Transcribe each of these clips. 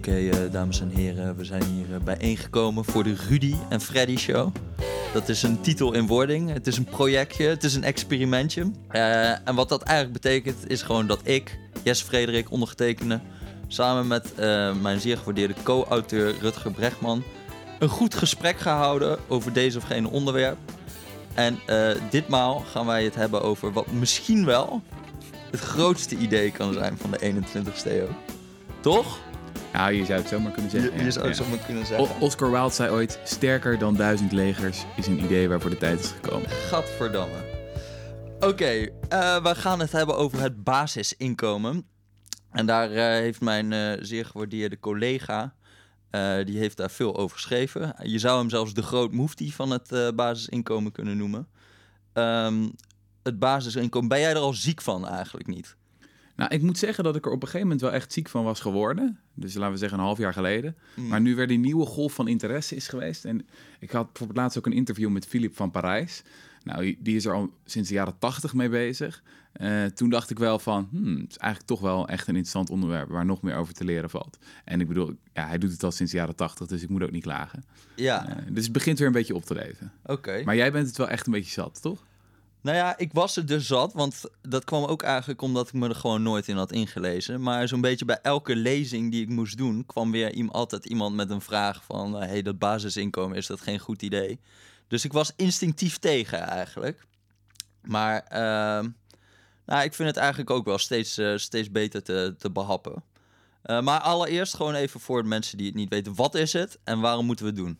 Oké, eh, dames en heren, we zijn hier uh, bijeengekomen voor de Rudy en Freddy Show. Dat is een titel in wording. Het is een projectje, het is een experimentje. Uh, en wat dat eigenlijk betekent, is gewoon dat ik, Jess Frederik, ondergetekende, samen met mijn zeer gewaardeerde co-auteur Rutger Brechtman, een goed gesprek ga houden over deze of gene onderwerp. En ditmaal gaan wij het hebben over wat misschien wel het grootste idee kan zijn van de 21ste eeuw. Toch? Nou, je zou het zomaar kunnen zeggen. Je, je zou het zomaar kunnen zeggen. Oscar Wilde zei ooit: sterker dan duizend legers is een idee waarvoor de tijd is gekomen. Gadverdamme. Oké, okay, uh, we gaan het hebben over het basisinkomen. En daar uh, heeft mijn uh, zeer gewaardeerde collega, die heeft daar veel over geschreven. Je zou hem zelfs de groot mufti van het basisinkomen kunnen noemen. Um, het basisinkomen, ben jij er al ziek van eigenlijk niet? Nou, ik moet zeggen dat ik er op een gegeven moment wel echt ziek van was geworden. Dus laten we zeggen een half jaar geleden. Mm. Maar nu weer die nieuwe golf van interesse is geweest. En ik had bijvoorbeeld laatst ook een interview met Philip van Parijs. Nou, die is er al sinds de jaren tachtig mee bezig. Uh, toen dacht ik wel van, hmm, het is eigenlijk toch wel echt een interessant onderwerp waar nog meer over te leren valt. En ik bedoel, ja, hij doet het al sinds de jaren tachtig, dus ik moet ook niet klagen. Ja. Uh, dus het begint weer een beetje op te leven. Oké. Maar jij bent het wel echt een beetje zat, toch? Nou ja, ik was er dus zat, want dat kwam ook eigenlijk omdat ik me er gewoon nooit in had ingelezen. Maar zo'n beetje bij elke lezing die ik moest doen, kwam weer altijd iemand met een vraag van... hé, hey, dat basisinkomen, is dat geen goed idee? Dus ik was instinctief tegen eigenlijk. Maar uh, nou, ik vind het eigenlijk ook wel steeds, uh, steeds beter te, te behappen. Uh, maar allereerst gewoon even voor de mensen die het niet weten. Wat is het en waarom moeten we het doen?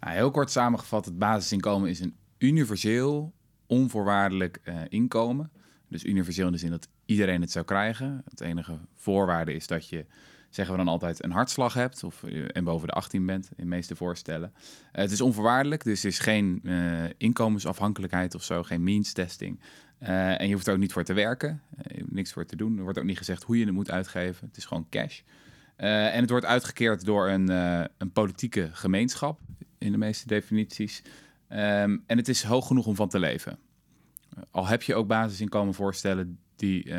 Nou, heel kort samengevat, het basisinkomen is een universeel onvoorwaardelijk uh, inkomen. Dus universeel in de zin dat iedereen het zou krijgen. Het enige voorwaarde is dat je, zeggen we dan altijd, een hartslag hebt of, en boven de 18 bent, in de meeste voorstellen. Uh, het is onvoorwaardelijk, dus er is geen uh, inkomensafhankelijkheid of zo, geen means testing. en je hoeft er ook niet voor te werken, niks voor te doen. Er wordt ook niet gezegd hoe je het moet uitgeven, het is gewoon cash. en het wordt uitgekeerd door een, een politieke gemeenschap, in de meeste definities. Um, en het is hoog genoeg om van te leven. Al heb je ook basisinkomen voorstellen die, uh,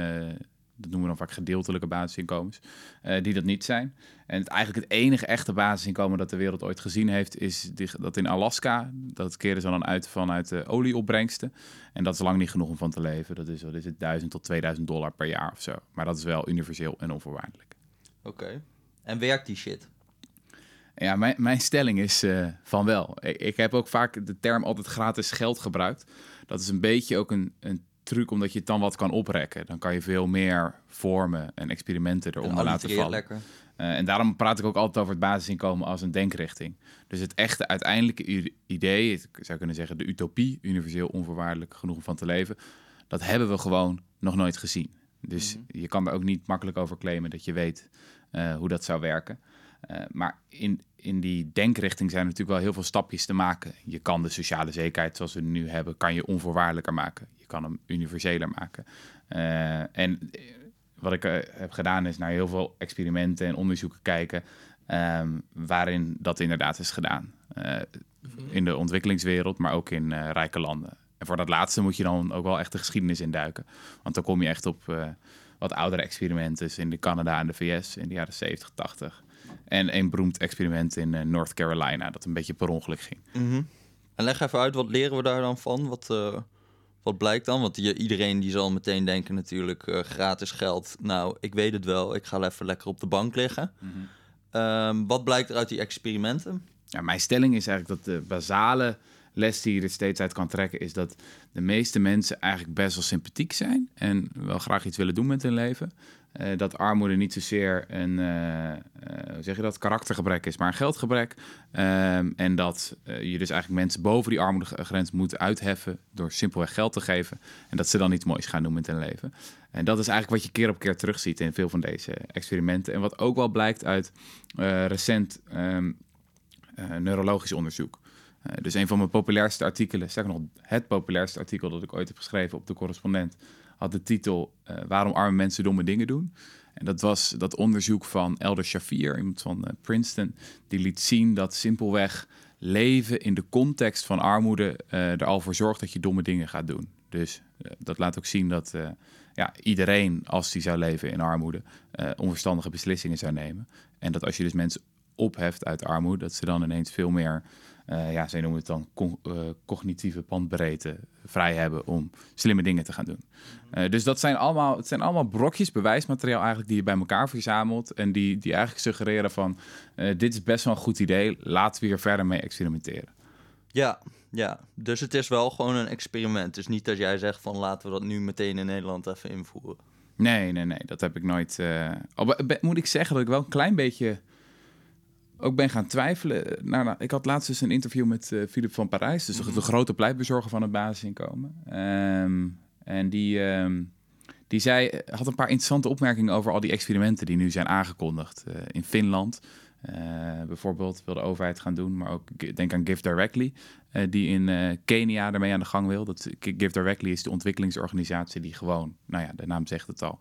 dat noemen we dan vaak gedeeltelijke basisinkomens, uh, die dat niet zijn. En eigenlijk het enige echte basisinkomen dat de wereld ooit gezien heeft, is die, dat in Alaska. Dat keren ze dan uit vanuit de olieopbrengsten. En dat is lang niet genoeg om van te leven. Dat is, wat is het, 1000 tot 2000 dollar per jaar of zo. Maar dat is wel universeel en onvoorwaardelijk. Oké. En werkt die shit? Ja, mijn, mijn stelling is uh, van wel. Ik, ik, heb ook vaak de term altijd gratis geld gebruikt. Dat is een beetje ook een, een truc omdat je het dan wat kan oprekken. Dan kan je veel meer vormen en experimenten eronder laten vallen. Lekker. Uh, en daarom praat ik ook altijd over het basisinkomen als een denkrichting. Dus het echte uiteindelijke idee, ik zou kunnen zeggen de utopie, universeel onvoorwaardelijk genoeg om van te leven, dat hebben we gewoon nog nooit gezien. Dus mm -hmm. je kan er ook niet makkelijk over claimen dat je weet uh, hoe dat zou werken. Uh, maar in, in die denkrichting zijn natuurlijk wel heel veel stapjes te maken. Je kan de sociale zekerheid zoals we nu hebben, kan je onvoorwaardelijker maken. Je kan hem universeler maken. Uh, en eh, wat ik heb gedaan is naar heel veel experimenten en onderzoeken kijken um, waarin dat inderdaad is gedaan. In de ontwikkelingswereld, maar ook in rijke landen. En voor dat laatste moet je dan ook wel echt de geschiedenis induiken. Want dan kom je echt op wat oudere experimenten in de Canada en de VS in de jaren 70, 80. En een beroemd experiment in uh, North Carolina, dat een beetje per ongeluk ging. Mm -hmm. En leg even uit, wat leren we daar dan van? Wat, uh, wat blijkt dan? Want je, iedereen die zal meteen denken natuurlijk, uh, gratis geld. Nou, ik weet het wel, ik ga even lekker op de bank liggen. Mm -hmm. um, wat blijkt er uit die experimenten? Ja, mijn stelling is eigenlijk dat de basale les die je er steeds uit kan trekken, is dat de meeste mensen eigenlijk best wel sympathiek zijn en wel graag iets willen doen met hun leven. Uh, dat armoede niet zozeer een, uh, uh, zeg je dat, karaktergebrek is, maar een geldgebrek. Ehm, en dat je dus eigenlijk mensen boven die armoedegrens moet uitheffen door simpelweg geld te geven. En dat ze dan iets moois gaan doen met hun leven. En dat is eigenlijk wat je keer op keer terugziet in veel van deze experimenten. En wat ook wel blijkt uit recent um, neurologisch onderzoek. Dus een van mijn populairste artikelen, zeg nog het populairste artikel dat ik ooit heb geschreven op de correspondent had de titel uh, Waarom arme mensen domme dingen doen. En dat was dat onderzoek van Elder Shafir, iemand van uh, Princeton, die liet zien dat simpelweg leven in de context van armoede er al voor zorgt dat je domme dingen gaat doen. Dus eh, dat laat ook zien dat eh, ja, iedereen, als die zou leven in armoede, eh, onverstandige beslissingen zou nemen. En dat als je dus mensen opheft uit armoede, dat ze dan ineens veel meer, eh, ja, zij noemen het dan co- eh, cognitieve bandbreedte vrij hebben om slimme dingen te gaan doen. Eh, dus dat zijn allemaal, het zijn allemaal brokjes bewijsmateriaal eigenlijk die je bij elkaar verzamelt en die, die eigenlijk suggereren van dit is best wel een goed idee, laten we hier verder mee experimenteren. Ja, ja. Dus het is wel gewoon een experiment. Dus niet dat jij zegt van laten we dat nu meteen in Nederland even invoeren. Nee, nee, nee, dat heb ik nooit. al moet ik zeggen dat ik wel een klein beetje ook ben gaan twijfelen. Nou, nou, ik had laatst dus een interview met eh Philip van Parijs, dus de- de grote pleitbezorger van het basisinkomen. Ehm, en die, ehm, die zei, had een paar interessante opmerkingen over al die experimenten die nu zijn aangekondigd. Eh, in Finland eh, bijvoorbeeld wil de overheid gaan doen, maar ook denk aan Give Directly, eh, die in eh, Kenia ermee aan de gang wil. Dat, Give Directly is de ontwikkelingsorganisatie die gewoon, nou ja, de naam zegt het al,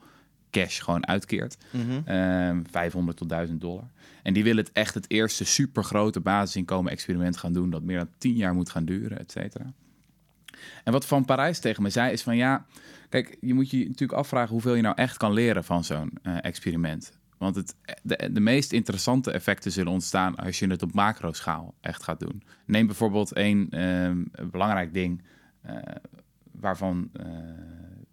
cash gewoon uitkeert. Ehm, 500 tot 1000 dollar. En die willen het echt het eerste supergrote basisinkomen experiment gaan doen, dat meer dan 10 jaar moet gaan duren, et cetera. En wat Van Parijs tegen me zei is van ja, kijk, je moet je natuurlijk afvragen hoeveel je nou echt kan leren van zo'n eh, experiment. Want het, de, de meest interessante effecten zullen ontstaan als je het op macroschaal echt gaat doen. Neem bijvoorbeeld één ehm, belangrijk ding eh, waarvan eh,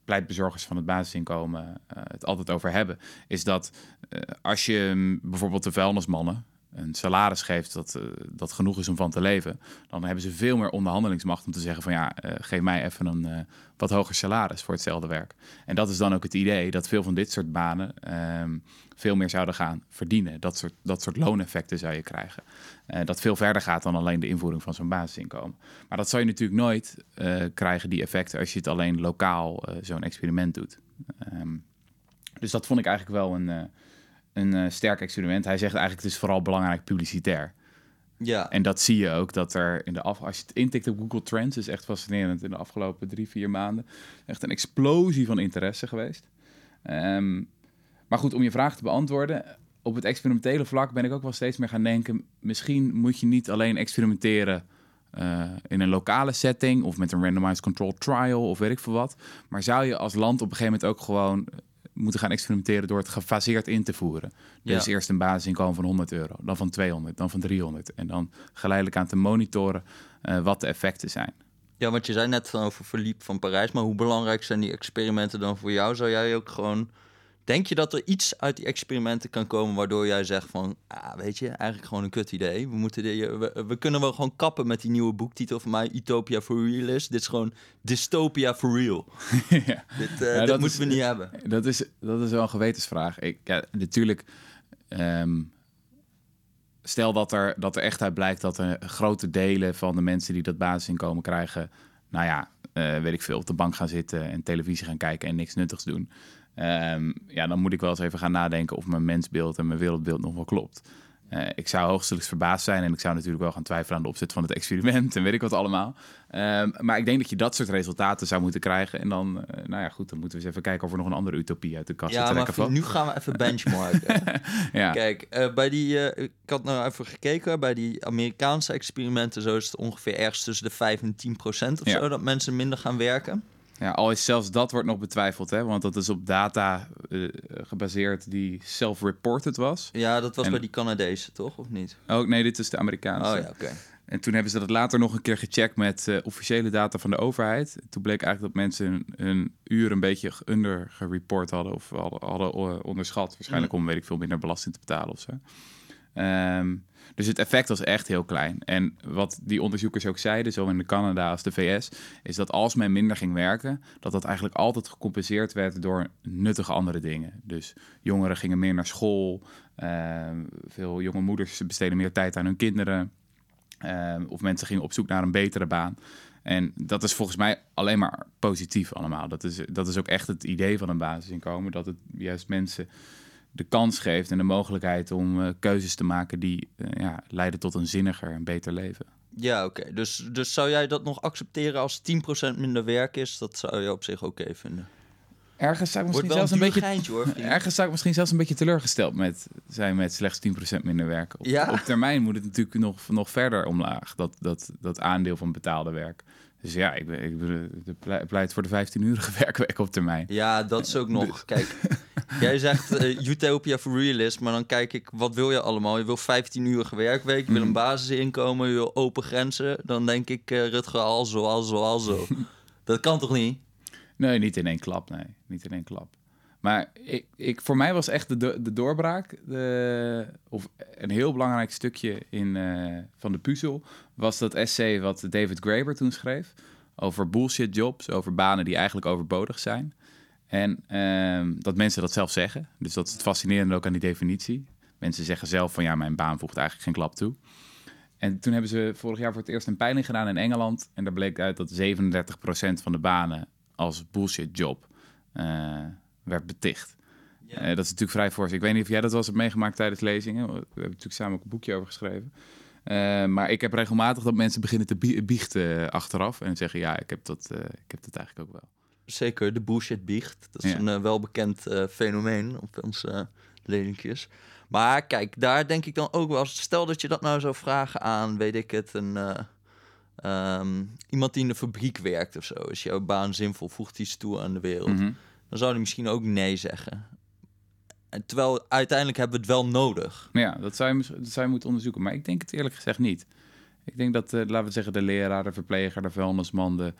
pleitbezorgers van het basisinkomen eh, het altijd over hebben, is dat eh, als je mm, bijvoorbeeld de vuilnismannen een salaris geeft dat, eh, dat genoeg is om van te leven, dan hebben ze veel meer onderhandelingsmacht om te zeggen van ja, eh, geef mij even een eh, wat hoger salaris voor hetzelfde werk. En dat is dan ook het idee dat veel van dit soort banen ehm, veel meer zouden gaan verdienen. Dat soort, dat soort looneffecten zou je krijgen. Dat veel verder gaat dan alleen de invoering van zo'n basisinkomen. Maar dat zou je natuurlijk nooit krijgen, die effecten, als je het alleen lokaal zo'n experiment doet. Ehm, dus dat vond ik eigenlijk wel een, een eh, sterk experiment. Hij zegt eigenlijk het is vooral belangrijk publicitair. Ja, En dat zie je ook dat er in de af, als je het intikt op Google Trends, is echt fascinerend in de afgelopen drie, vier maanden. Echt een explosie van interesse geweest. Ehm, maar goed, om je vraag te beantwoorden, op het experimentele vlak ben ik ook wel steeds meer gaan denken, misschien moet je niet alleen experimenteren eh, in een lokale setting of met een randomized controlled trial of weet ik veel wat, maar zou je als land op een gegeven moment ook gewoon moeten gaan experimenteren door het gefaseerd in te voeren. Dus Ja. eerst een basisinkomen van 100 euro, dan van 200, dan van 300 en dan geleidelijk aan te monitoren eh, wat de effecten zijn. ja, want je zei net van over verliep van Parijs, maar hoe belangrijk zijn die experimenten dan voor jou? Zou jij ook gewoon... Denk je dat er iets uit die experimenten kan komen waardoor jij zegt van, ah, weet je, eigenlijk gewoon een kut idee. We, moeten die, we, we kunnen wel gewoon kappen met die nieuwe boektitel van mij, Utopia for Real is. Dit is gewoon Dystopia for Real. ja. Dit, eh, Ja, dit dat moeten is- we niet hebben. Dat is, dat is wel een gewetensvraag. Ik, ja, natuurlijk, ehm, stel dat er, dat er echt uit blijkt dat er grote delen van de mensen die dat basisinkomen krijgen, nou ja, eh, weet ik veel, op de bank gaan zitten en televisie gaan kijken en niks nuttigs doen. Ehm, ja, dan moet ik wel eens even gaan nadenken of mijn mensbeeld en mijn wereldbeeld nog wel klopt. Eh, ik zou hoogstens verbaasd zijn en ik zou natuurlijk wel gaan twijfelen aan de opzet van het experiment en weet ik wat allemaal. Ehm, maar ik denk dat je dat soort resultaten zou moeten krijgen. En dan, eh, nou ja, goed, dan moeten we eens even kijken of er nog een andere utopie uit de kast Ja, maar trekken van. nu gaan we even benchmarken. Ja. Kijk, eh, bij die, ik had nou even gekeken, bij die Amerikaanse experimenten, zo is het ongeveer ergens tussen de 5 en 10 procent of Ja. zo, dat mensen minder gaan werken. Ja, al is zelfs dat wordt nog betwijfeld, hè? want dat is op data eh, gebaseerd die self-reported was. Ja, dat was En- bij die Canadezen, toch? Of niet? Oh nee, dit is de Amerikaanse. Oh ja, oké. En toen hebben ze dat later nog een keer gecheckt met eh, officiële data van de overheid. Toen bleek eigenlijk dat mensen hun, hun uur een beetje under gereport hadden of hadden, hadden eh, onderschat. Waarschijnlijk om, weet ik veel, minder belasting te betalen of zo. Ehm, dus het effect was echt heel klein. En wat die onderzoekers ook zeiden, zo in de Canada als de VS, is dat als men minder ging werken, dat dat eigenlijk altijd gecompenseerd werd door nuttige andere dingen. Dus jongeren gingen meer naar school, ehm, veel jonge moeders besteden meer tijd aan hun kinderen. Ehm, of mensen gingen op zoek naar een betere baan. En dat is volgens mij alleen maar positief allemaal. Dat is, dat is ook echt het idee van een basisinkomen. Dat het juist mensen de kans geeft en de mogelijkheid om eh, keuzes te maken die eh, ja, leiden tot een zinniger en beter leven. Ja, oké. Dus, dus zou jij dat nog accepteren als 10% minder werk is? Dat zou je op zich oké vinden. Ergens zou ik misschien een zelfs een beetje geintje hoor. Ergens zou ik misschien zelfs een beetje teleurgesteld met zijn met slechts 10% minder werken. Op, Ja. op termijn moet het natuurlijk nog, nog verder omlaag, dat, dat, dat aandeel van betaalde werk. Dus ja, ik, ben, ik ben- ik pleit- pleit voor de 15-urige werkweek op termijn. Ja, dat is ook nog. Kijk, jij zegt eh, Utopia for Realist, maar dan kijk ik, wat wil je allemaal? Je wil 15 uur werkweek, je wil een Mhm. basisinkomen, je wil open grenzen. Dan denk ik, eh, Rutger, al zo, al zo, al zo. dat kan toch niet? Nee, niet in één klap. Nee, niet in één klap. Maar ik, ik, voor mij was echt de, do- de doorbraak, de, of een heel belangrijk stukje in, eh, van de puzzel, was dat essay wat David Graeber toen schreef. Over bullshit jobs, over banen die eigenlijk overbodig zijn. En ehm, dat mensen dat zelf zeggen. Dus dat is het fascinerende ook aan die definitie. Mensen zeggen zelf van ja, mijn baan voegt eigenlijk geen klap toe. En toen hebben ze vorig jaar voor het eerst een peiling gedaan in Engeland. En daar bleek uit dat 37% van de banen als bullshit job eh, werd beticht. Eh, dat is natuurlijk vrij fors. Ik weet niet of jij dat wel eens hebt meegemaakt tijdens lezingen. We hebben natuurlijk samen ook een boekje over geschreven. Eh, maar ik heb regelmatig dat mensen beginnen te bie- biechten achteraf. En zeggen, ja, ik heb dat, ik heb dat eigenlijk ook wel. Zeker, de bullshit biecht. Dat is Ja. een eh, welbekend eh, fenomeen op onze uh, lelinkjes. Maar kijk, daar denk ik dan ook wel... Stel dat je dat nou zou vragen aan, weet ik het, een... eh, ehm, iemand die in de fabriek werkt of zo. Is jouw baan zinvol? Voegt iets toe aan de wereld? Mhm. Dan zou hij misschien ook nee zeggen. En terwijl uiteindelijk hebben we het wel nodig. Ja, dat zou, je, dat zou je moeten onderzoeken. Maar ik denk het eerlijk gezegd niet. Ik denk dat, eh, laten we zeggen, de leraar, de verpleger, de vuilnisman, de,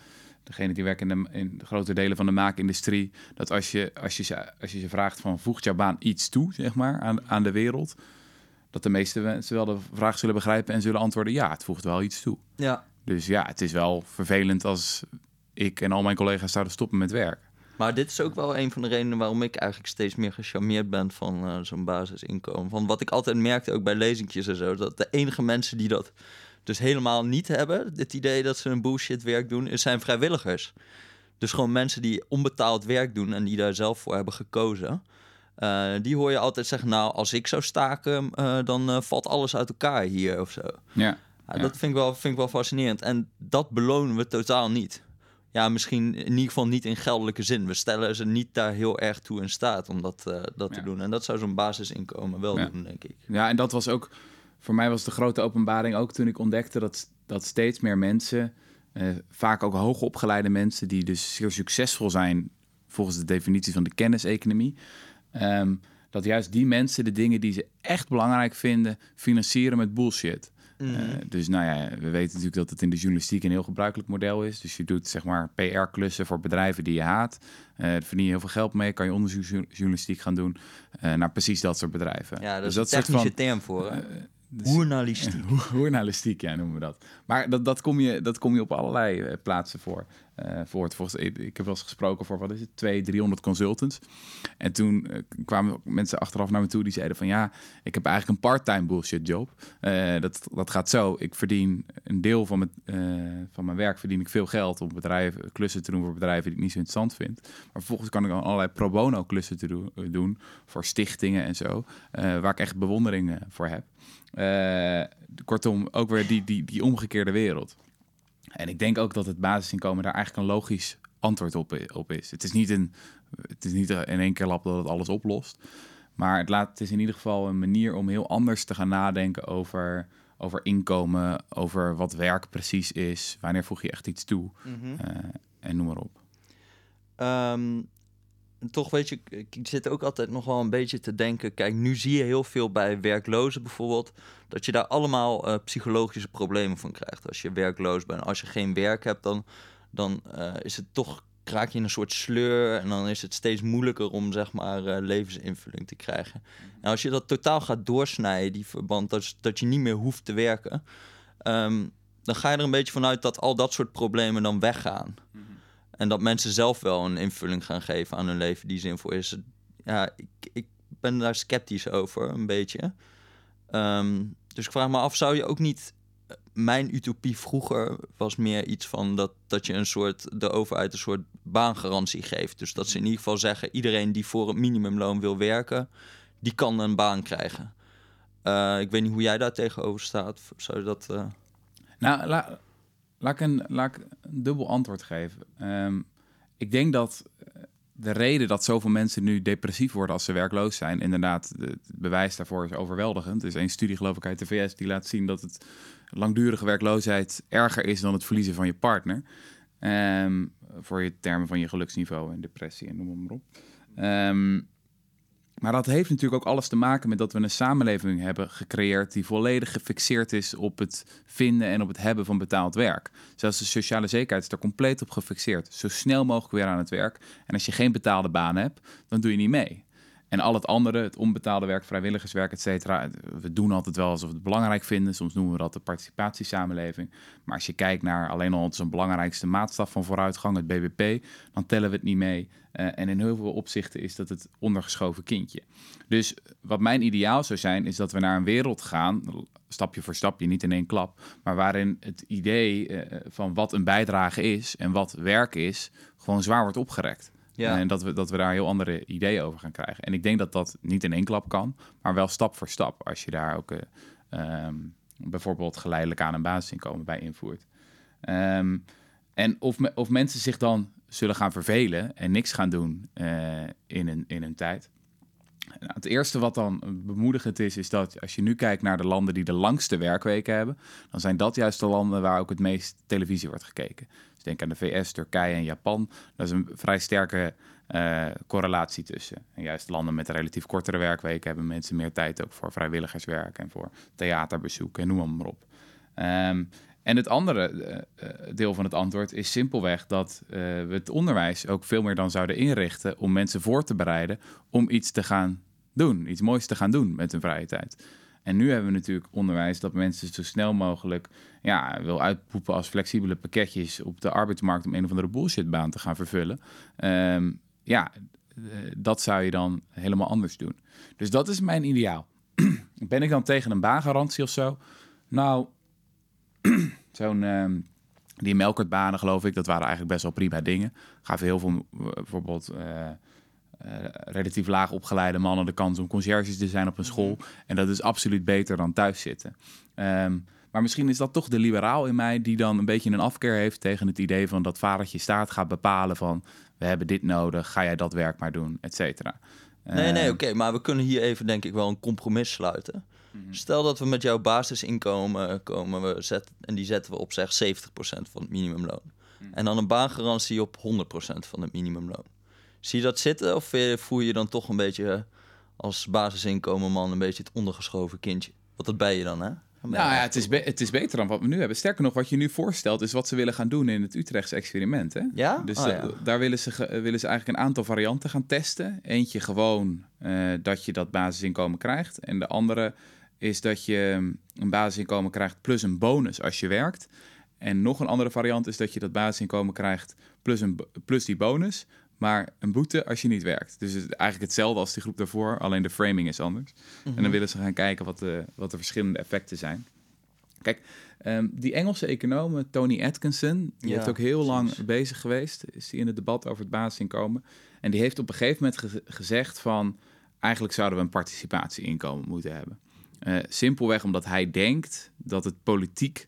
degene die werkt in, de, in grote delen van de maakindustrie, dat als je, als je, ze, als je ze vraagt van voegt jouw baan iets toe, zeg maar, aan, aan de wereld, dat de meeste mensen wel de vraag zullen begrijpen en zullen antwoorden, ja, het voegt wel iets toe. Ja. Dus ja, het is wel vervelend als ik en al mijn collega's zouden stoppen met werk. Maar dit is ook wel een van de redenen waarom ik eigenlijk steeds meer gecharmeerd ben van eh, zo'n basisinkomen. Van wat ik altijd merkte, ook bij lezingjes en zo, dat de enige mensen die dat dus helemaal niet hebben, het idee dat ze een bullshit werk doen, is zijn vrijwilligers. Dus gewoon mensen die onbetaald werk doen en die daar zelf voor hebben gekozen. Eh, die hoor je altijd zeggen, nou, als ik zou staken, eh, dan eh, valt alles uit elkaar hier of zo. Ja. Dat vind ik, wel, vind ik wel fascinerend. En dat belonen we totaal niet. Ja, misschien in ieder geval niet in geldelijke zin. We stellen ze niet daar heel erg toe in staat om dat, dat te doen. En dat zou zo'n basisinkomen wel doen, denk ik. Ja, en dat was ook voor mij was de grote openbaring ook toen ik ontdekte dat, dat steeds meer mensen, eh, vaak ook hoogopgeleide mensen, die dus zeer succesvol zijn volgens de definitie van de kenniseconomie, ehm, dat juist die mensen de dingen die ze echt belangrijk vinden, financieren met bullshit. Mhm. Eh, dus nou ja, we weten natuurlijk dat het in de journalistiek een heel gebruikelijk model is. Dus je doet zeg maar PR-klussen voor bedrijven die je haat. Eh daar verdien je heel veel geld mee. Kan je onderzoeksjournalistiek gaan doen eh, naar precies dat soort bedrijven. Ja, dat dus is een soort technische van- term voor. Dus- Journalistiek. Journalistiek, ja, noemen we dat. Maar dat, dat, kom, je, dat kom je op allerlei eh, plaatsen voor. Eh voor volgens, ik, heb wel eens gesproken voor, wat is het, 200, 300 consultants. En toen eh, kwamen mensen achteraf naar me toe die zeiden van... ja, ik heb eigenlijk een part-time bullshit job. Eh, dat, dat gaat zo. Ik verdien een deel van mijn, van mijn werk verdien ik veel geld... om bedrijven, klussen te doen voor bedrijven die ik niet zo interessant vind. Maar vervolgens kan ik dan allerlei pro bono klussen te doen, voor stichtingen en zo... waar ik echt bewondering voor heb. Kortom, ook weer die, die, die omgekeerde wereld. En ik denk ook dat het basisinkomen daar eigenlijk een logisch antwoord op, op is. Het is niet, een, het is niet in één keer lap dat het alles oplost. Maar het, laat, het is in ieder geval een manier om heel anders te gaan nadenken over, over inkomen, over wat werk precies is, wanneer voeg je echt iets toe Mhm. eh, en noem maar op. Ehm, toch weet je, ik zit ook altijd nog wel een beetje te denken. Kijk, nu zie je heel veel bij werklozen bijvoorbeeld. Dat je daar allemaal eh, psychologische problemen van krijgt. Als je werkloos bent. Als je geen werk hebt, dan, dan eh, is het toch. Raak je in een soort sleur en dan is het steeds moeilijker om zeg maar eh, levensinvulling te krijgen. En als je dat totaal gaat doorsnijden, die verband, dat, dat je niet meer hoeft te werken, ehm, dan ga je er een beetje vanuit dat al dat soort problemen dan weggaan. En dat mensen zelf wel een invulling gaan geven aan hun leven die zinvol is. Ja, ik, ik ben daar sceptisch over, een beetje. Ehm, dus ik vraag me af, zou je ook niet... Mijn utopie vroeger was meer iets van dat, dat je een soort, de overheid een soort baangarantie geeft. Dus dat ze in ieder geval zeggen, iedereen die voor het minimumloon wil werken, die kan een baan krijgen. Eh, ik weet niet hoe jij daar tegenover staat. Zou je dat... eh, Nou, la- laat, ik een, laat ik een dubbel antwoord geven. Ehm, ik denk dat, de reden dat zoveel mensen nu depressief worden als ze werkloos zijn, inderdaad, het bewijs daarvoor is overweldigend. Er is één studie, geloof ik, uit de VS die laat zien dat het langdurige werkloosheid erger is dan het verliezen van je partner. Um, voor je termen van je geluksniveau en depressie en noem maar op. Um, maar dat heeft natuurlijk ook alles te maken met dat we een samenleving hebben gecreëerd die volledig gefixeerd is op het vinden en op het hebben van betaald werk. Zelfs de sociale zekerheid is er compleet op gefixeerd. Zo snel mogelijk weer aan het werk. En als je geen betaalde baan hebt, dan doe je niet mee. En al het andere, het onbetaalde werk, vrijwilligerswerk, et cetera. We doen altijd wel alsof we het belangrijk vinden. Soms noemen we dat de participatiesamenleving. Maar als je kijkt naar alleen al onze belangrijkste maatstaf van vooruitgang, het BBP, dan tellen we het niet mee. Uh, en in heel veel opzichten is dat het ondergeschoven kindje. Dus wat mijn ideaal zou zijn, is dat we naar een wereld gaan, stapje voor stapje, niet in één klap, maar waarin het idee uh, van wat een bijdrage is en wat werk is, gewoon zwaar wordt opgerekt. Ja. En dat we, dat we daar heel andere ideeën over gaan krijgen. En ik denk dat dat niet in één klap kan, maar wel stap voor stap. Als je daar ook uh, um, bijvoorbeeld geleidelijk aan een basisinkomen bij invoert. Um, en of, of mensen zich dan zullen gaan vervelen en niks gaan doen uh, in, een, in een tijd. Nou, het eerste wat dan bemoedigend is, is dat als je nu kijkt naar de landen die de langste werkweken hebben, dan zijn dat juist de landen waar ook het meest televisie wordt gekeken. Denk aan de VS, Turkije en Japan. Dat is een vrij sterke uh, correlatie tussen. En juist landen met relatief kortere werkweken hebben mensen meer tijd ook voor vrijwilligerswerk en voor theaterbezoek en noem maar op. Um, en het andere uh, deel van het antwoord is simpelweg dat we het onderwijs ook veel meer dan zouden inrichten om mensen voor te bereiden om iets te gaan doen, iets moois te gaan doen met hun vrije tijd. En nu hebben we natuurlijk onderwijs dat mensen zo snel mogelijk ja, wil uitpoepen als flexibele pakketjes op de arbeidsmarkt om een of andere bullshitbaan te gaan vervullen. Um, ja, dat zou je dan helemaal anders doen. Dus dat is mijn ideaal. ben ik dan tegen een baangarantie of zo? Nou, zo'n... Uh, die melkertbanen, geloof ik, dat waren eigenlijk best wel prima dingen. Gaven heel veel, bijvoorbeeld... Uh, relatief laag opgeleide mannen de kans om conciërges te zijn op een school. Mhm. En dat is absoluut beter dan thuis zitten. Um, maar misschien is dat toch de liberaal in mij die dan een beetje een afkeer heeft tegen het idee van dat vadertje staat gaat bepalen van we hebben dit nodig, ga jij dat werk maar doen, et cetera. Nee, nee, ehm, oké, maar we kunnen hier even denk ik wel een compromis sluiten. Mhm. Stel dat we met jouw basisinkomen komen we zet, en die zetten we op zeg 70% van het minimumloon. Mhm. En dan een baangarantie op 100% van het minimumloon. Zie je dat zitten of voel je dan toch een beetje als basisinkomenman een beetje het ondergeschoven kindje? Want dat ben je dan, hè? Nou ja, het is, het is beter dan wat we nu hebben. Sterker nog, wat je nu voorstelt is wat ze willen gaan doen in het Utrechtse experiment. Hè? Ja? Dus oh, ja. daar willen ze, willen ze eigenlijk een aantal varianten gaan testen. Eentje gewoon uh, dat je dat basisinkomen krijgt. En de andere is dat je een basisinkomen krijgt plus een bonus als je werkt. En nog een andere variant is dat je dat basisinkomen krijgt plus, een, plus die bonus, maar een boete als je niet werkt. Dus het is eigenlijk hetzelfde als die groep daarvoor, alleen de framing is anders. En dan mhm. willen ze gaan kijken wat de, wat de verschillende effecten zijn. Kijk, um, die Engelse econoom Tony Atkinson, die heeft ook heel lang bezig geweest, is in het debat over het basisinkomen. En die heeft op een gegeven moment gezegd van, eigenlijk zouden we een participatieinkomen moeten hebben. Uh, simpelweg omdat hij denkt dat het politiek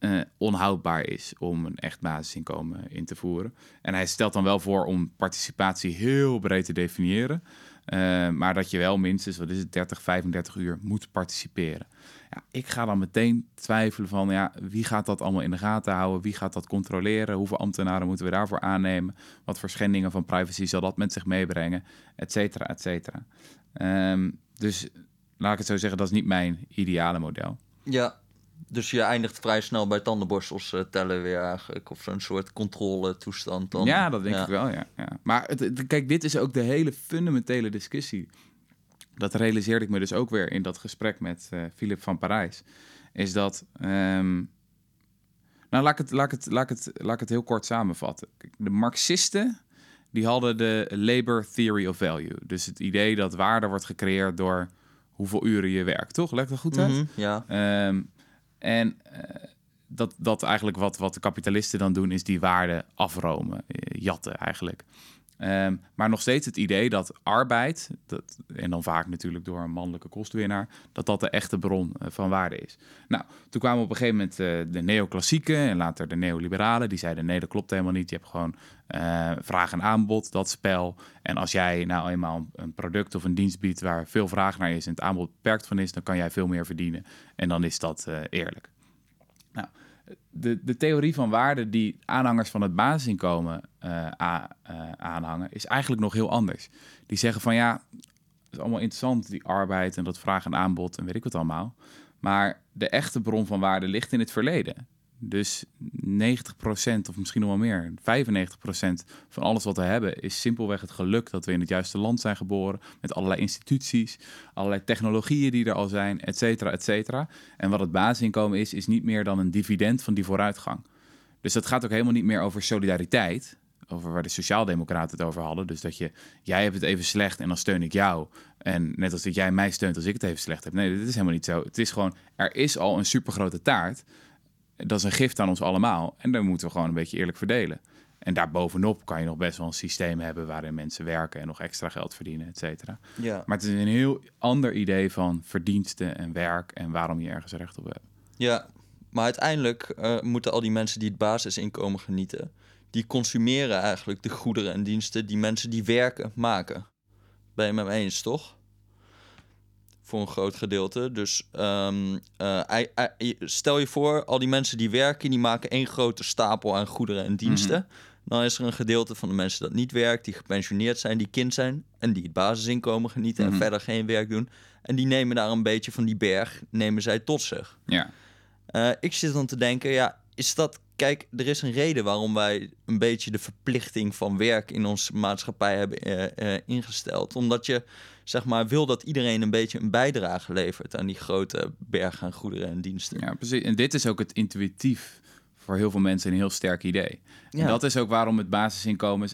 uh, onhoudbaar is om een echt basisinkomen in te voeren. En hij stelt dan wel voor om participatie heel breed te definiëren. Uh, maar dat je wel minstens, wat is het, 30, 35 uur moet participeren. Ja, ik ga dan meteen twijfelen van, ja, wie gaat dat allemaal in de gaten houden? Wie gaat dat controleren? Hoeveel ambtenaren moeten we daarvoor aannemen? Wat voor schendingen van privacy zal dat met zich meebrengen? Et cetera, et cetera. Um, dus laat ik het zo zeggen, dat is niet mijn ideale model. Ja, dus je eindigt vrij snel bij tandenborstels uh, tellen weer eigenlijk. Of zo'n soort controletoestand dan. Ja, dat denk ik wel, ja. ja. Maar het, kijk, dit is ook de hele fundamentele discussie. Dat realiseerde ik me dus ook weer in dat gesprek met uh, Philip van Parijs. Is dat... Um, nou, laat ik, het, laat, ik het, laat, ik het, laat ik het heel kort samenvatten. De Marxisten die hadden de labor theory of value. Dus het idee dat waarde wordt gecreëerd door hoeveel uren je werkt, toch? Lijkt dat goed uit? Mm ja. Um, en uh, dat, dat eigenlijk wat, wat de kapitalisten dan doen, is die waarde afromen, uh, jatten eigenlijk. Ehm, maar nog steeds het idee dat arbeid, dat, en dan vaak natuurlijk door een mannelijke kostwinnaar, dat dat de echte bron eh, van waarde is. Nou, toen kwamen op een gegeven moment uh, de neoclassieken en later de neoliberalen. Die zeiden nee, dat klopt helemaal niet. Je hebt gewoon uh, vraag en aanbod, dat spel. En als jij nou eenmaal een product of een dienst biedt waar veel vraag naar is en het aanbod beperkt van is, dan kan jij veel meer verdienen. En dan is dat eerlijk. Nou, de, de theorie van waarde die aanhangers van het basisinkomen uh, aanhangen, is eigenlijk nog heel anders. Die zeggen van ja, het is allemaal interessant, die arbeid en dat vraag en aanbod en weet ik wat allemaal. Maar de echte bron van waarde ligt in het verleden. Dus 90% of misschien nog wel meer, 95% van alles wat we hebben is simpelweg het geluk dat we in het juiste land zijn geboren. Met allerlei instituties, allerlei technologieën die er al zijn, et cetera, et cetera. En wat het basisinkomen is, is niet meer dan een dividend van die vooruitgang. Dus dat gaat ook helemaal niet meer over solidariteit. Over waar de Sociaaldemocraten het over hadden. Dus dat je, jij hebt het even slecht en dan steun ik jou. En net als dat jij mij steunt als ik het even slecht heb. Nee, dat is helemaal niet zo. Het is gewoon, er is al een supergrote taart dat is een gift aan ons allemaal. En dan moeten we gewoon een beetje eerlijk verdelen. En daarbovenop kan je nog best wel een systeem hebben waarin mensen werken en nog extra geld verdienen, et cetera. Ja. Maar het is een heel ander idee van verdiensten en werk en waarom je ergens recht op hebt. Ja, maar uiteindelijk uh, moeten al die mensen die het basisinkomen genieten, die consumeren eigenlijk de goederen en diensten die mensen die werken maken. Ben je met me eens, toch? Voor een groot gedeelte. Dus um, stel je voor, al die mensen die werken, die maken één grote stapel aan goederen en diensten. Mhm. Dan is er een gedeelte van de mensen dat niet werkt, die gepensioneerd zijn, die kind zijn en die het basisinkomen genieten en mhm. verder geen werk doen. En die nemen daar een beetje van die berg, nemen zij tot zich. Ja. Uh, ik zit dan te denken, ja, is dat kijk, er is een reden waarom wij een beetje de verplichting van werk in onze maatschappij hebben uh, uh, ingesteld. Omdat je zeg maar, wil dat iedereen een beetje een bijdrage levert aan die grote berg aan goederen en diensten. Ja, precies. En dit is ook het intuïtief voor heel veel mensen een heel sterk idee. Ja. En dat is ook waarom het basisinkomen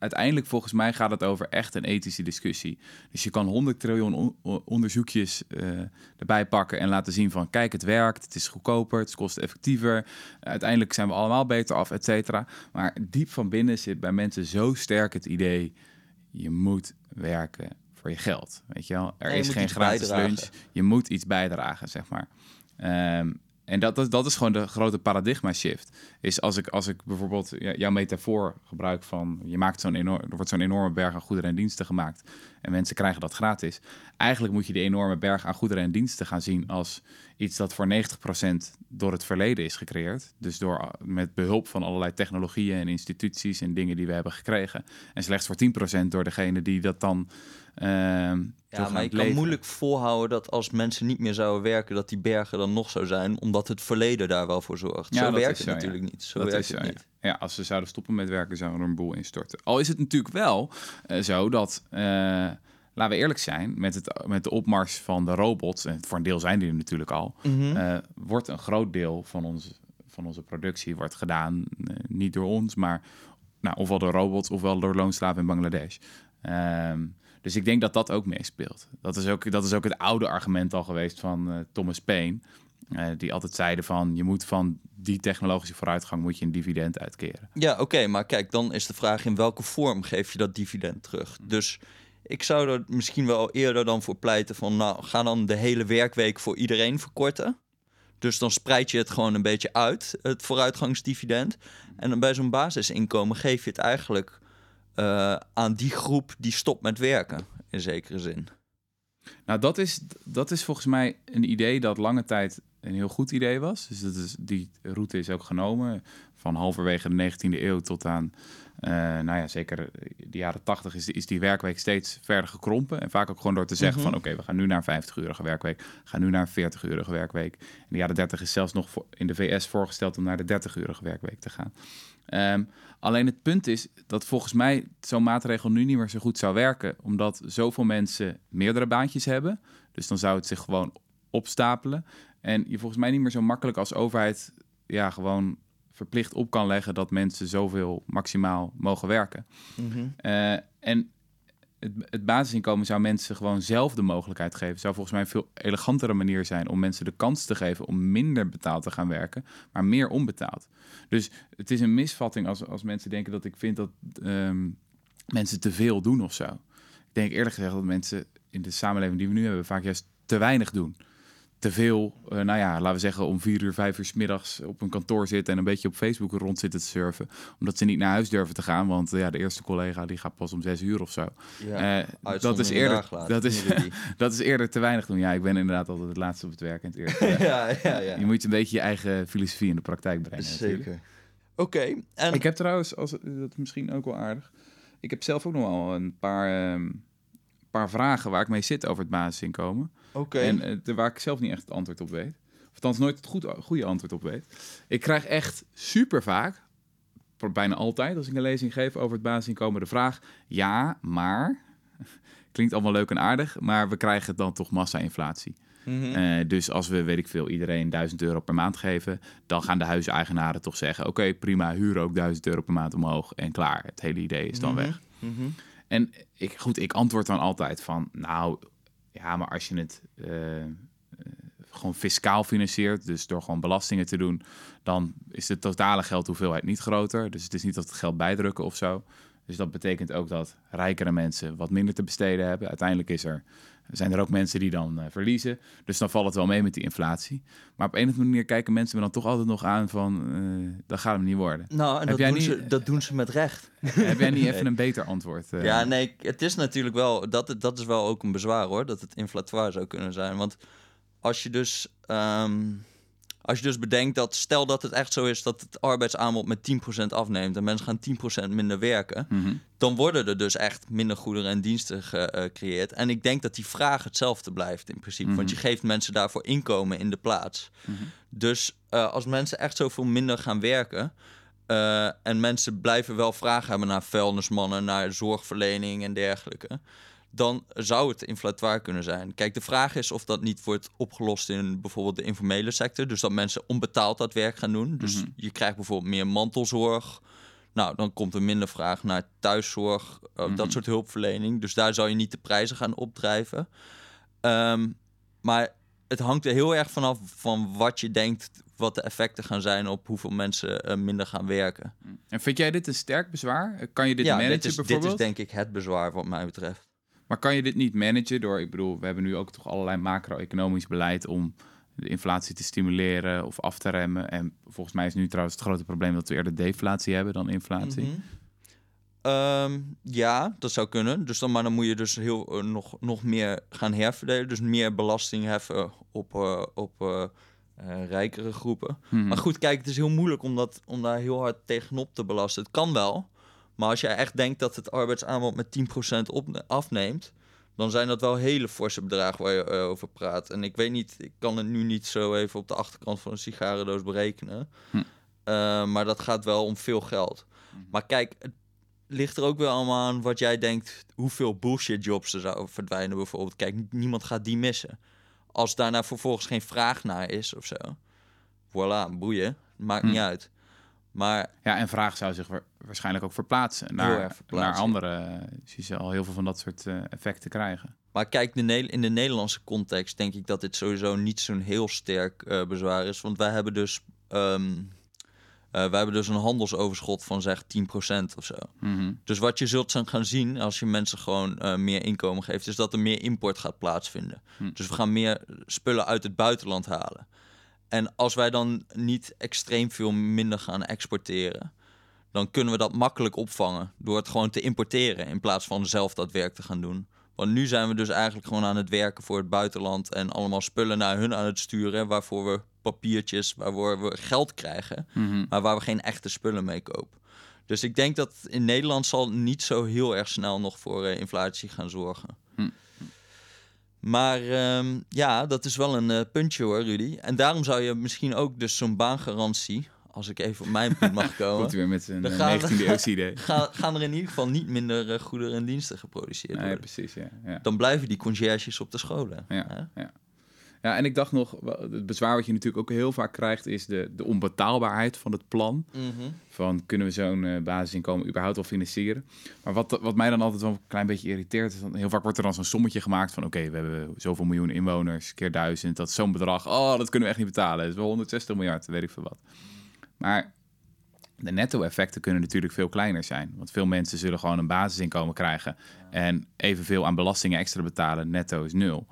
uiteindelijk volgens mij gaat het over echt een ethische discussie. Dus je kan 100 triljoen onderzoekjes uh, erbij pakken en laten zien van kijk, het werkt, het is goedkoper, het kost effectiever. Uiteindelijk zijn we allemaal beter af, et cetera. Maar diep van binnen zit bij mensen zo sterk het idee, je moet werken voor je geld. Weet je wel, er is geen gratis lunch. Je moet iets bijdragen, zeg maar. Um, en dat, dat, dat is gewoon de grote paradigma shift. Is als ik, als ik bijvoorbeeld jouw metafoor gebruik van je maakt zo'n enorm, er wordt zo'n enorme berg aan goederen en diensten gemaakt. En mensen krijgen dat gratis. Eigenlijk moet je die enorme berg aan goederen en diensten gaan zien als iets dat voor 90% door het verleden is gecreëerd. Dus door, met behulp van allerlei technologieën en instituties en dingen die we hebben gekregen. En slechts voor 10% door degene die dat dan Ehm, ja, maar je kan moeilijk volhouden dat als mensen niet meer zouden werken, dat die bergen dan nog zo zijn, omdat het verleden daar wel voor zorgt. Ja, zo werkt het natuurlijk niet. Zo dat werkt het niet. Ja. als ze zouden stoppen met werken, zouden er een boel instorten. Al is het natuurlijk wel uh, zo dat, uh, laten we eerlijk zijn, met, het, met de opmars van de robots, en voor een deel zijn die er natuurlijk al, mm wordt een groot deel van, ons, van onze productie wordt gedaan, niet door ons, maar nou, ofwel door robots ofwel door loonslaven in Bangladesh. Um, dus ik denk dat dat ook meespeelt. Dat is ook, dat is ook het oude argument al geweest van uh, Thomas Paine. Uh, die altijd zeiden van je moet van die technologische vooruitgang moet je een dividend uitkeren. Ja, oké, maar kijk, dan is de vraag in welke vorm geef je dat dividend terug? Mhm. Dus ik zou er misschien wel eerder dan voor pleiten van nou, ga dan de hele werkweek voor iedereen verkorten. Dus dan spreid je het gewoon een beetje uit, het vooruitgangsdividend. En dan bij zo'n basisinkomen geef je het eigenlijk uh, aan die groep die stopt met werken, in zekere zin. Nou, dat is, dat is volgens mij een idee dat lange tijd een heel goed idee was. Dus dat is, die route is ook genomen van halverwege de 19e eeuw tot aan, uh, nou ja, zeker de jaren 80 is, is die werkweek steeds verder gekrompen. En vaak ook gewoon door te zeggen mhm. van oké, we gaan nu naar een 50-urige werkweek, gaan nu naar een 40-urige werkweek. In de jaren 30 is zelfs nog in de VS voorgesteld om naar de 30-urige werkweek te gaan. Um, alleen het punt is dat volgens mij zo'n maatregel nu niet meer zo goed zou werken, omdat zoveel mensen meerdere baantjes hebben. Dus dan zou het zich gewoon opstapelen. En je volgens mij niet meer zo makkelijk als overheid ja, gewoon verplicht op kan leggen dat mensen zoveel maximaal mogen werken. Mhm. Eh, en het, het, basisinkomen zou mensen gewoon zelf de mogelijkheid geven. Zou volgens mij een veel elegantere manier zijn om mensen de kans te geven om minder betaald te gaan werken, maar meer onbetaald. Dus het is een misvatting als, als mensen denken dat ik vind dat. Um, mensen te veel doen of zo. Ik denk eerlijk gezegd dat mensen in de samenleving die we nu hebben vaak juist te weinig doen. Te veel, eh, nou ja, laten we zeggen om vier uur, vijf uur 's middags op een kantoor zitten en een beetje op Facebook rond zitten te surfen. Omdat ze niet naar huis durven te gaan, want eh, ja, de eerste collega die gaat pas om zes uur of zo. Ja, Eh, dat, is eerder, dat, is, Rudy. dat is eerder te weinig doen. Ja, ik ben inderdaad altijd het laatste op het werk en het eerste. ja, ja, ja. Je moet een beetje je eigen filosofie in de praktijk brengen. natuurlijk. Zeker. Oké, en Ik heb trouwens, als, dat is misschien ook wel aardig. Ik heb zelf ook nog wel een paar, ehm, paar vragen waar ik mee zit over het basisinkomen. oké. En eh, waar ik zelf niet echt het antwoord op weet. Of althans nooit het goed, goede antwoord op weet. Ik krijg echt super vaak, bijna altijd als ik een lezing geef over het basisinkomen, de vraag: ja, maar. Klinkt allemaal leuk en aardig, maar we krijgen dan toch massa-inflatie. Mhm. Eh, dus als we, weet ik veel, iedereen 1000 euro per maand geven, dan gaan de huiseigenaren toch zeggen: Oké, prima, huur ook 1000 euro per maand omhoog en klaar. Het hele idee is dan Mhm. weg. Mhm. En ik, goed, ik antwoord dan altijd van: Nou, ja, maar als je het eh, eh, gewoon fiscaal financiert, dus door gewoon belastingen te doen, dan is de totale geldhoeveelheid niet groter. Dus het is niet dat het geld bijdrukken of zo. Dus dat betekent ook dat rijkere mensen wat minder te besteden hebben. Uiteindelijk is er, zijn er ook mensen die dan eh, verliezen. Dus dan valt het wel mee met die inflatie. Maar op een of andere manier kijken mensen me dan toch altijd nog aan van... eh, dat gaat hem niet worden. Nou, en Heb dat jij doen, niet- ze, dat doen ze met recht. Heb jij niet even een beter antwoord? eh? Ja, nee, het is natuurlijk wel, dat, dat is wel ook een bezwaar hoor, dat het inflatoire zou kunnen zijn. Want als je dus, ehm, als je dus bedenkt dat, stel dat het echt zo is dat het arbeidsaanbod met 10% afneemt en mensen gaan 10% minder werken, Mhm. dan worden er dus echt minder goederen en diensten gecreëerd. En ik denk dat die vraag hetzelfde blijft in principe, want je geeft mensen daarvoor inkomen in de plaats. Mhm. Dus eh, als mensen echt zoveel minder gaan werken. eh, en mensen blijven wel vragen hebben naar vuilnismannen, naar zorgverlening en dergelijke. Dan zou het inflatoire kunnen zijn. Kijk, de vraag is of dat niet wordt opgelost in bijvoorbeeld de informele sector. Dus dat mensen onbetaald dat werk gaan doen. Dus Mhm. je krijgt bijvoorbeeld meer mantelzorg. Nou, dan komt er minder vraag naar thuiszorg, eh, Mhm. dat soort hulpverlening. Dus daar zou je niet de prijzen gaan opdrijven. Ehm, maar het hangt er heel erg vanaf van wat je denkt, wat de effecten gaan zijn op hoeveel mensen minder gaan werken. En vind jij dit een sterk bezwaar? Kan je dit ja, managen dit is, dit bijvoorbeeld? is denk ik het bezwaar wat mij betreft. Maar kan je dit niet managen door, ik bedoel, we hebben nu ook toch allerlei macro-economisch beleid om de inflatie te stimuleren of af te remmen. En volgens mij is nu trouwens het grote probleem dat we eerder deflatie hebben dan inflatie. Mhm. Ehm, ja, dat zou kunnen. Dus dan, maar dan moet je dus heel, eh, nog, nog meer gaan herverdelen. Dus meer belasting heffen op, eh, op eh, eh, rijkere groepen. Mhm. Maar goed, kijk, het is heel moeilijk om, dat, om daar heel hard tegenop te belasten. Het kan wel. Maar als jij echt denkt dat het arbeidsaanbod met 10% op, afneemt... dan zijn dat wel hele forse bedragen waar je eh, over praat. En ik weet niet, ik kan het nu niet zo even op de achterkant van een sigarendoos berekenen. Hm. Eh, maar dat gaat wel om veel geld. Mhm. Maar kijk, het ligt er ook wel allemaal aan wat jij denkt... hoeveel bullshit jobs er zouden verdwijnen bijvoorbeeld. Kijk, niemand gaat die missen. Als daarna vervolgens geen vraag naar is of zo... Voilà, boeien. Maakt Hm. niet uit. Maar Ja, en vraag zou zich wa- waarschijnlijk ook verplaatsen naar, verplaatsen. naar andere. eh, Dus je zal al heel veel van dat soort eh, effecten krijgen. Maar kijk, de in de Nederlandse context denk ik dat dit sowieso niet zo'n heel sterk eh, bezwaar is. Want wij hebben dus, eh, wij hebben dus een handelsoverschot van zeg 10% of zo. Mhm. Dus wat je zult gaan zien als je mensen gewoon meer inkomen geeft, is dat er meer import gaat plaatsvinden. Hm. Dus we gaan meer spullen uit het buitenland halen. En als wij dan niet extreem veel minder gaan exporteren, dan kunnen we dat makkelijk opvangen door het gewoon te importeren in plaats van zelf dat werk te gaan doen. Want nu zijn we dus eigenlijk gewoon aan het werken voor het buitenland en allemaal spullen naar hun aan het sturen, waarvoor we papiertjes, waarvoor we geld krijgen Mhm. maar waar we geen echte spullen mee kopen. Dus ik denk dat in Nederland zal niet zo heel erg snel nog voor eh, inflatie gaan zorgen. Hm. Maar ehm, ja, dat is wel een eh, puntje hoor, Rudy. En daarom zou je misschien ook dus zo'n baangarantie, als ik even op mijn punt mag Komt komen, hij weer met zijn Dan eh, gaan we- 19e eeuwse idee. gaan, gaan er in ieder geval niet minder eh, goederen en diensten geproduceerd Nee, worden. precies, ja. ja. Dan blijven die conciërges op de scholen. Ja. hè? Ja, en ik dacht nog, het bezwaar wat je natuurlijk ook heel vaak krijgt, is de, de onbetaalbaarheid van het plan. Mhm. Van kunnen we zo'n eh, basisinkomen überhaupt wel financieren? Maar wat, wat mij dan altijd wel een klein beetje irriteert, is dat heel vaak wordt er dan zo'n sommetje gemaakt van: oké, we hebben zoveel miljoen inwoners, keer duizend, dat is zo'n bedrag. Oh, dat kunnen we echt niet betalen. Dat is wel 160 miljard, weet ik veel wat. Maar De netto-effecten kunnen natuurlijk veel kleiner zijn. Want veel mensen zullen gewoon een basisinkomen krijgen en evenveel aan belastingen extra betalen. Netto is nul.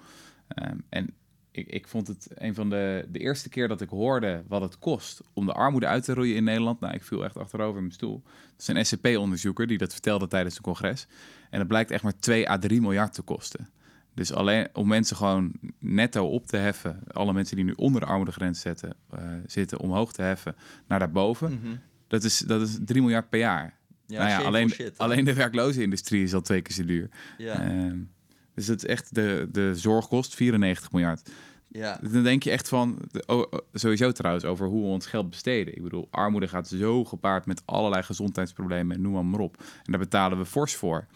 Ehm, en ik, ik vond het een van de, de eerste keer dat ik hoorde wat het kost om de armoede uit te roeien in Nederland. Nou, ik viel echt achterover in mijn stoel. Dat is een SCP-onderzoeker die dat vertelde tijdens een congres. En dat blijkt echt maar 2 à 3 miljard te kosten. Dus alleen om mensen gewoon netto op te heffen, alle mensen die nu onder de armoedegrens zetten, uh, zitten, omhoog te heffen naar daarboven, Mhm. dat, is, dat is 3 miljard per jaar. Ja, nou ja, alleen, shit, alleen de werkloze industrie is al twee keer zo duur. Ja, Ehm, dus dat is echt de, de zorg kost 94 miljard. Ja. Dan denk je echt van, oh, oh, sowieso trouwens, over hoe we ons geld besteden. Ik bedoel, armoede gaat zo gepaard met allerlei gezondheidsproblemen en noem maar op. En daar betalen we fors voor.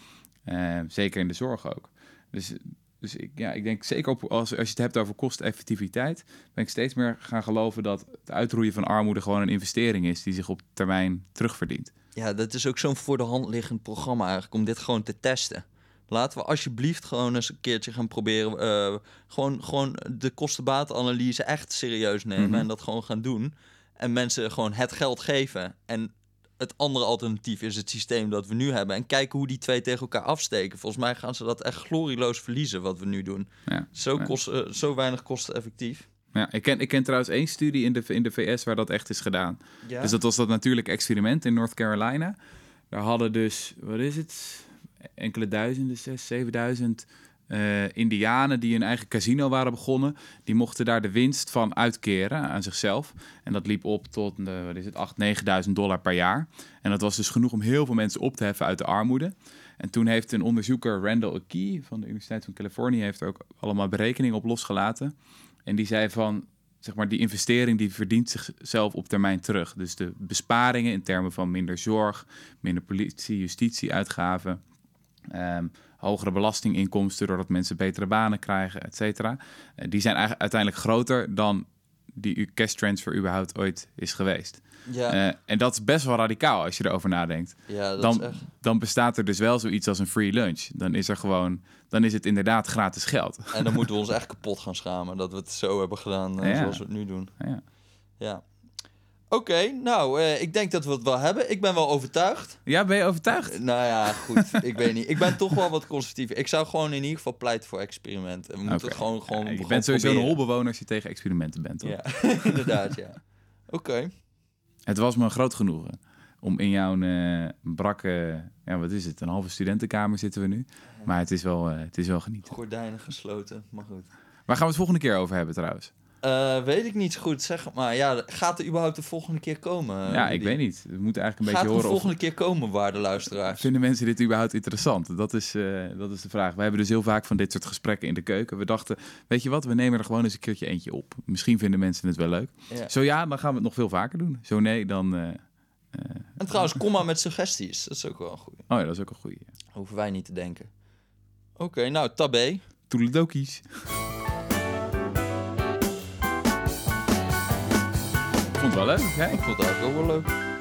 Eh, zeker in de zorg ook. Dus, dus ik, ja, ik denk zeker op, als, als je het hebt over kosteneffectiviteit, ben ik steeds meer gaan geloven dat het uitroeien van armoede gewoon een investering is die zich op termijn terugverdient. Ja, dat is ook zo'n voor de hand liggend programma eigenlijk, om dit gewoon te testen. Laten we alsjeblieft gewoon eens een keertje gaan proberen. eh, gewoon, gewoon de kostenbaatanalyse echt serieus nemen Mhm. en dat gewoon gaan doen. En mensen gewoon het geld geven. En het andere alternatief is het systeem dat we nu hebben. En kijken hoe die twee tegen elkaar afsteken. Volgens mij gaan ze dat echt glorieloos verliezen wat we nu doen. Ja. Zo, Ja. kost, eh, zo weinig kosteneffectief. Ja, ik, ken, ik ken trouwens één studie in de, in de VS waar dat echt is gedaan. Ja. Dus dat was dat natuurlijk experiment in North Carolina. Daar hadden dus, wat is het? Enkele duizenden, zes, zevenduizend eh indianen die een eigen casino waren begonnen. Die mochten daar de winst van uitkeren aan zichzelf. En dat liep op tot, eh, wat is het, 8.000, 9.000 dollar per jaar. En dat was dus genoeg om heel veel mensen op te heffen uit de armoede. En toen heeft een onderzoeker, Randall Akey van de Universiteit van Californië, heeft ook allemaal berekeningen op losgelaten. En die zei van, zeg maar, die investering die verdient zichzelf op termijn terug. Dus de besparingen in termen van minder zorg, minder politie, justitie-uitgaven, ehm, hogere belastinginkomsten doordat mensen betere banen krijgen, et cetera. Eh, die zijn eigenlijk uiteindelijk groter dan die cash transfer überhaupt ooit is geweest. ja, Eh, en dat is best wel radicaal als je erover nadenkt. ja, dat Dan, is echt... dan bestaat er dus wel zoiets als een free lunch. Dan is er gewoon, dan is het inderdaad gratis geld. En dan moeten we ons echt kapot gaan schamen dat we het zo hebben gedaan eh, Ja. zoals we het nu doen. Ja. Ja. Oké, nou, eh, ik denk dat we het wel hebben. Ik ben wel overtuigd. Ja, ben je overtuigd? Eh, nou ja, goed. ik weet niet. Ik ben toch wel wat conservatief. Ik zou gewoon in ieder geval pleiten voor experimenten. We moeten het gewoon, gewoon, Ja, je gewoon bent sowieso een holbewoner als je tegen experimenten bent. Toch? Ja, inderdaad, ja. Oké. Het was me een groot genoegen om in jouw eh, brakke, ja, wat is het, een halve studentenkamer zitten we nu. Maar het is wel, het is wel genieten. Gordijnen gesloten, maar goed. Waar gaan we het volgende keer over hebben trouwens? Eh, weet ik niet zo goed, zeg maar. Ja, gaat er überhaupt de volgende keer komen? ja, ik weet niet. We moeten eigenlijk een Gaat beetje de horen of... volgende keer komen, waarde luisteraars? Vinden mensen dit überhaupt interessant? Dat is, eh, dat is de vraag. We hebben dus heel vaak van dit soort gesprekken in de keuken. We dachten, weet je wat, we nemen er gewoon eens een keertje eentje op. Misschien vinden mensen het wel leuk. Ja. Zo ja, dan gaan we het nog veel vaker doen. Zo nee, dan... eh, En trouwens, kom maar met suggesties. Dat is ook wel een goeie. Oh ja, dat is ook een goeie. Hoeven wij niet te denken. Oké, nou, tabé. Toedeledokies. Het wel leuk, hè? Ik vond het ook wel leuk.